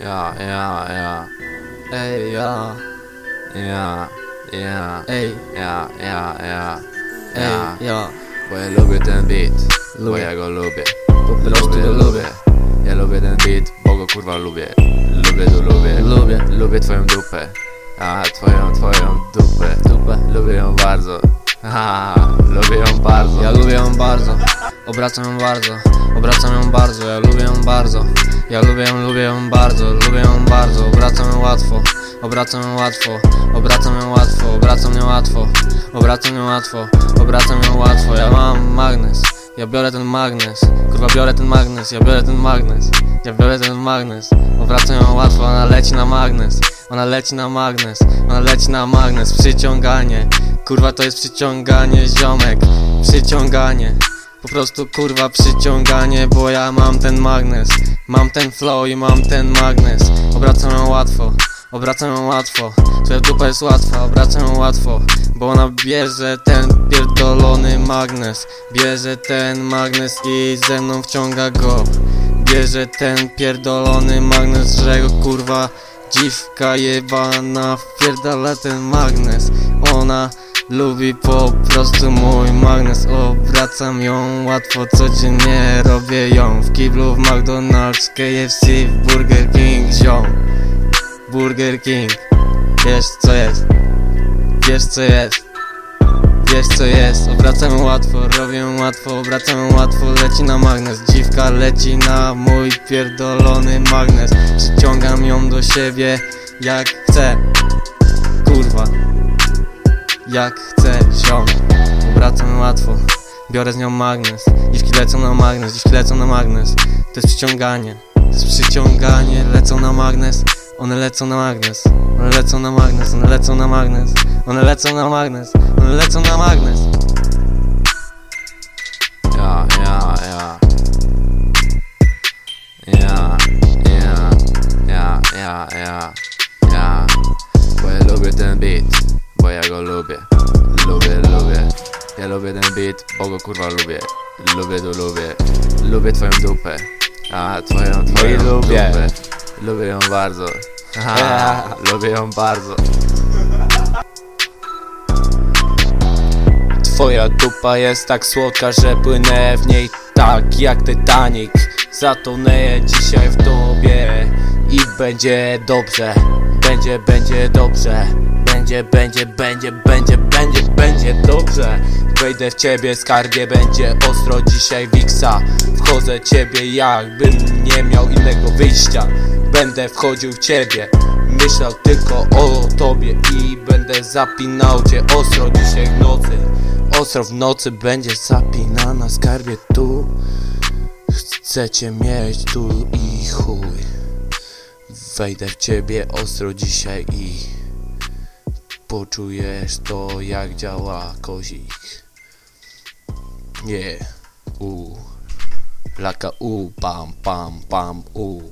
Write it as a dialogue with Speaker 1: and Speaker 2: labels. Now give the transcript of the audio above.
Speaker 1: Ja, ja, ja,
Speaker 2: Ej, ja,
Speaker 1: ja, ja,
Speaker 2: ej,
Speaker 1: ja, ja, ja,
Speaker 2: ej, ja.
Speaker 1: Bo ja lubię ten beat, bo
Speaker 2: Lubię.
Speaker 1: ja go lubię,
Speaker 2: Po prostu
Speaker 1: lubię,
Speaker 2: go lubię.
Speaker 1: ja lubię ten beat, bo go kurwa lubię, lubię to lubię,
Speaker 2: Lubię.
Speaker 1: Lubię twoją dupę, a twoją, twoją dupę,
Speaker 2: Dupę.
Speaker 1: Lubię ją bardzo, ha, lubię ją bardzo,
Speaker 2: Ja lubię ją bardzo Obracam ją bardzo Obracam ją bardzo Ja lubię ją bardzo. Ja lubię ją, lubię ją bardzo Lubię ją bardzo. Obracam ją łatwo Obracam ją łatwo Obracam ją łatwo Obracam ją łatwo Obracam ją łatwo Obracam ją łatwo. Ja mam magnes Ja biorę ten magnes. Kurwa biorę ten magnes Ja biorę ten magnes Ja biorę ten magnes. Obracam ją łatwo Ona leci na magnes Ona leci na magnes Ona leci na magnes. Przyciąganie Kurwa to jest przyciąganie ziomek Przyciąganie Po prostu kurwa przyciąganie Bo ja mam ten magnes. Mam ten flow i mam ten magnes. Obracam ją łatwo Obracam ją łatwo. Twoja dupa jest łatwa Obracam ją łatwo. Bo ona bierze ten pierdolony magnes. Bierze ten magnes i ze mną wciąga go. Bierze ten pierdolony magnes Że go kurwa Dziwka jebana. Wpierdala ten magnes. Ona lubi po prostu mój magnes. Obracam ją łatwo codziennie Robię ją. W kiblu, w McDonald's, KFC, w Burger King Ziom. Burger King. Wiesz co jest. Wiesz co jest. Wiesz co jest, obracam łatwo, robię łatwo, obracam łatwo, leci na magnes. Dziwka leci na mój pierdolony magnes. Przyciągam ją do siebie jak chcę jak chcę ją Obracam łatwo, biorę z nią magnes. Dziwki lecą na magnes, dziwki lecą na magnes. To jest przyciąganie, to jest przyciąganie. Lecą na magnes, one lecą na magnes. One lecą na magnes, one lecą na magnes. One lecą na magnes, one lecą na magnes.
Speaker 1: Ja, ja, ja. Ja, ja, ja, ja, ja, ja Bo ja lubię ten beat bo ja go lubię, lubię, lubię, ja lubię ten beat, bo go kurwa lubię, lubię to lubię, lubię twoją dupę, a twoją, twoją
Speaker 2: lubię.
Speaker 1: dupę, lubię ją bardzo, ha, lubię ją bardzo.
Speaker 3: Twoja dupa jest tak słodka, że płynę w niej tak jak Titanic. Zatonę dzisiaj w tobie i będzie dobrze. Będzie, będzie dobrze Będzie, będzie, będzie, będzie, będzie, będzie dobrze. Wejdę w ciebie skarbie, będzie ostro. Dzisiaj wiksa Wchodzę ciebie jakbym nie miał innego wyjścia. Będę wchodził w ciebie. Myślał tylko o tobie i będę zapinał cię ostro. Dzisiaj w nocy Ostro w nocy będzie zapinana skarbie tu. Chcecie mieć tu i chuj. Wejdę w ciebie ostro dzisiaj i Poczujesz to jak działa kozik. Nie, u. Laka u, pam, pam, pam, u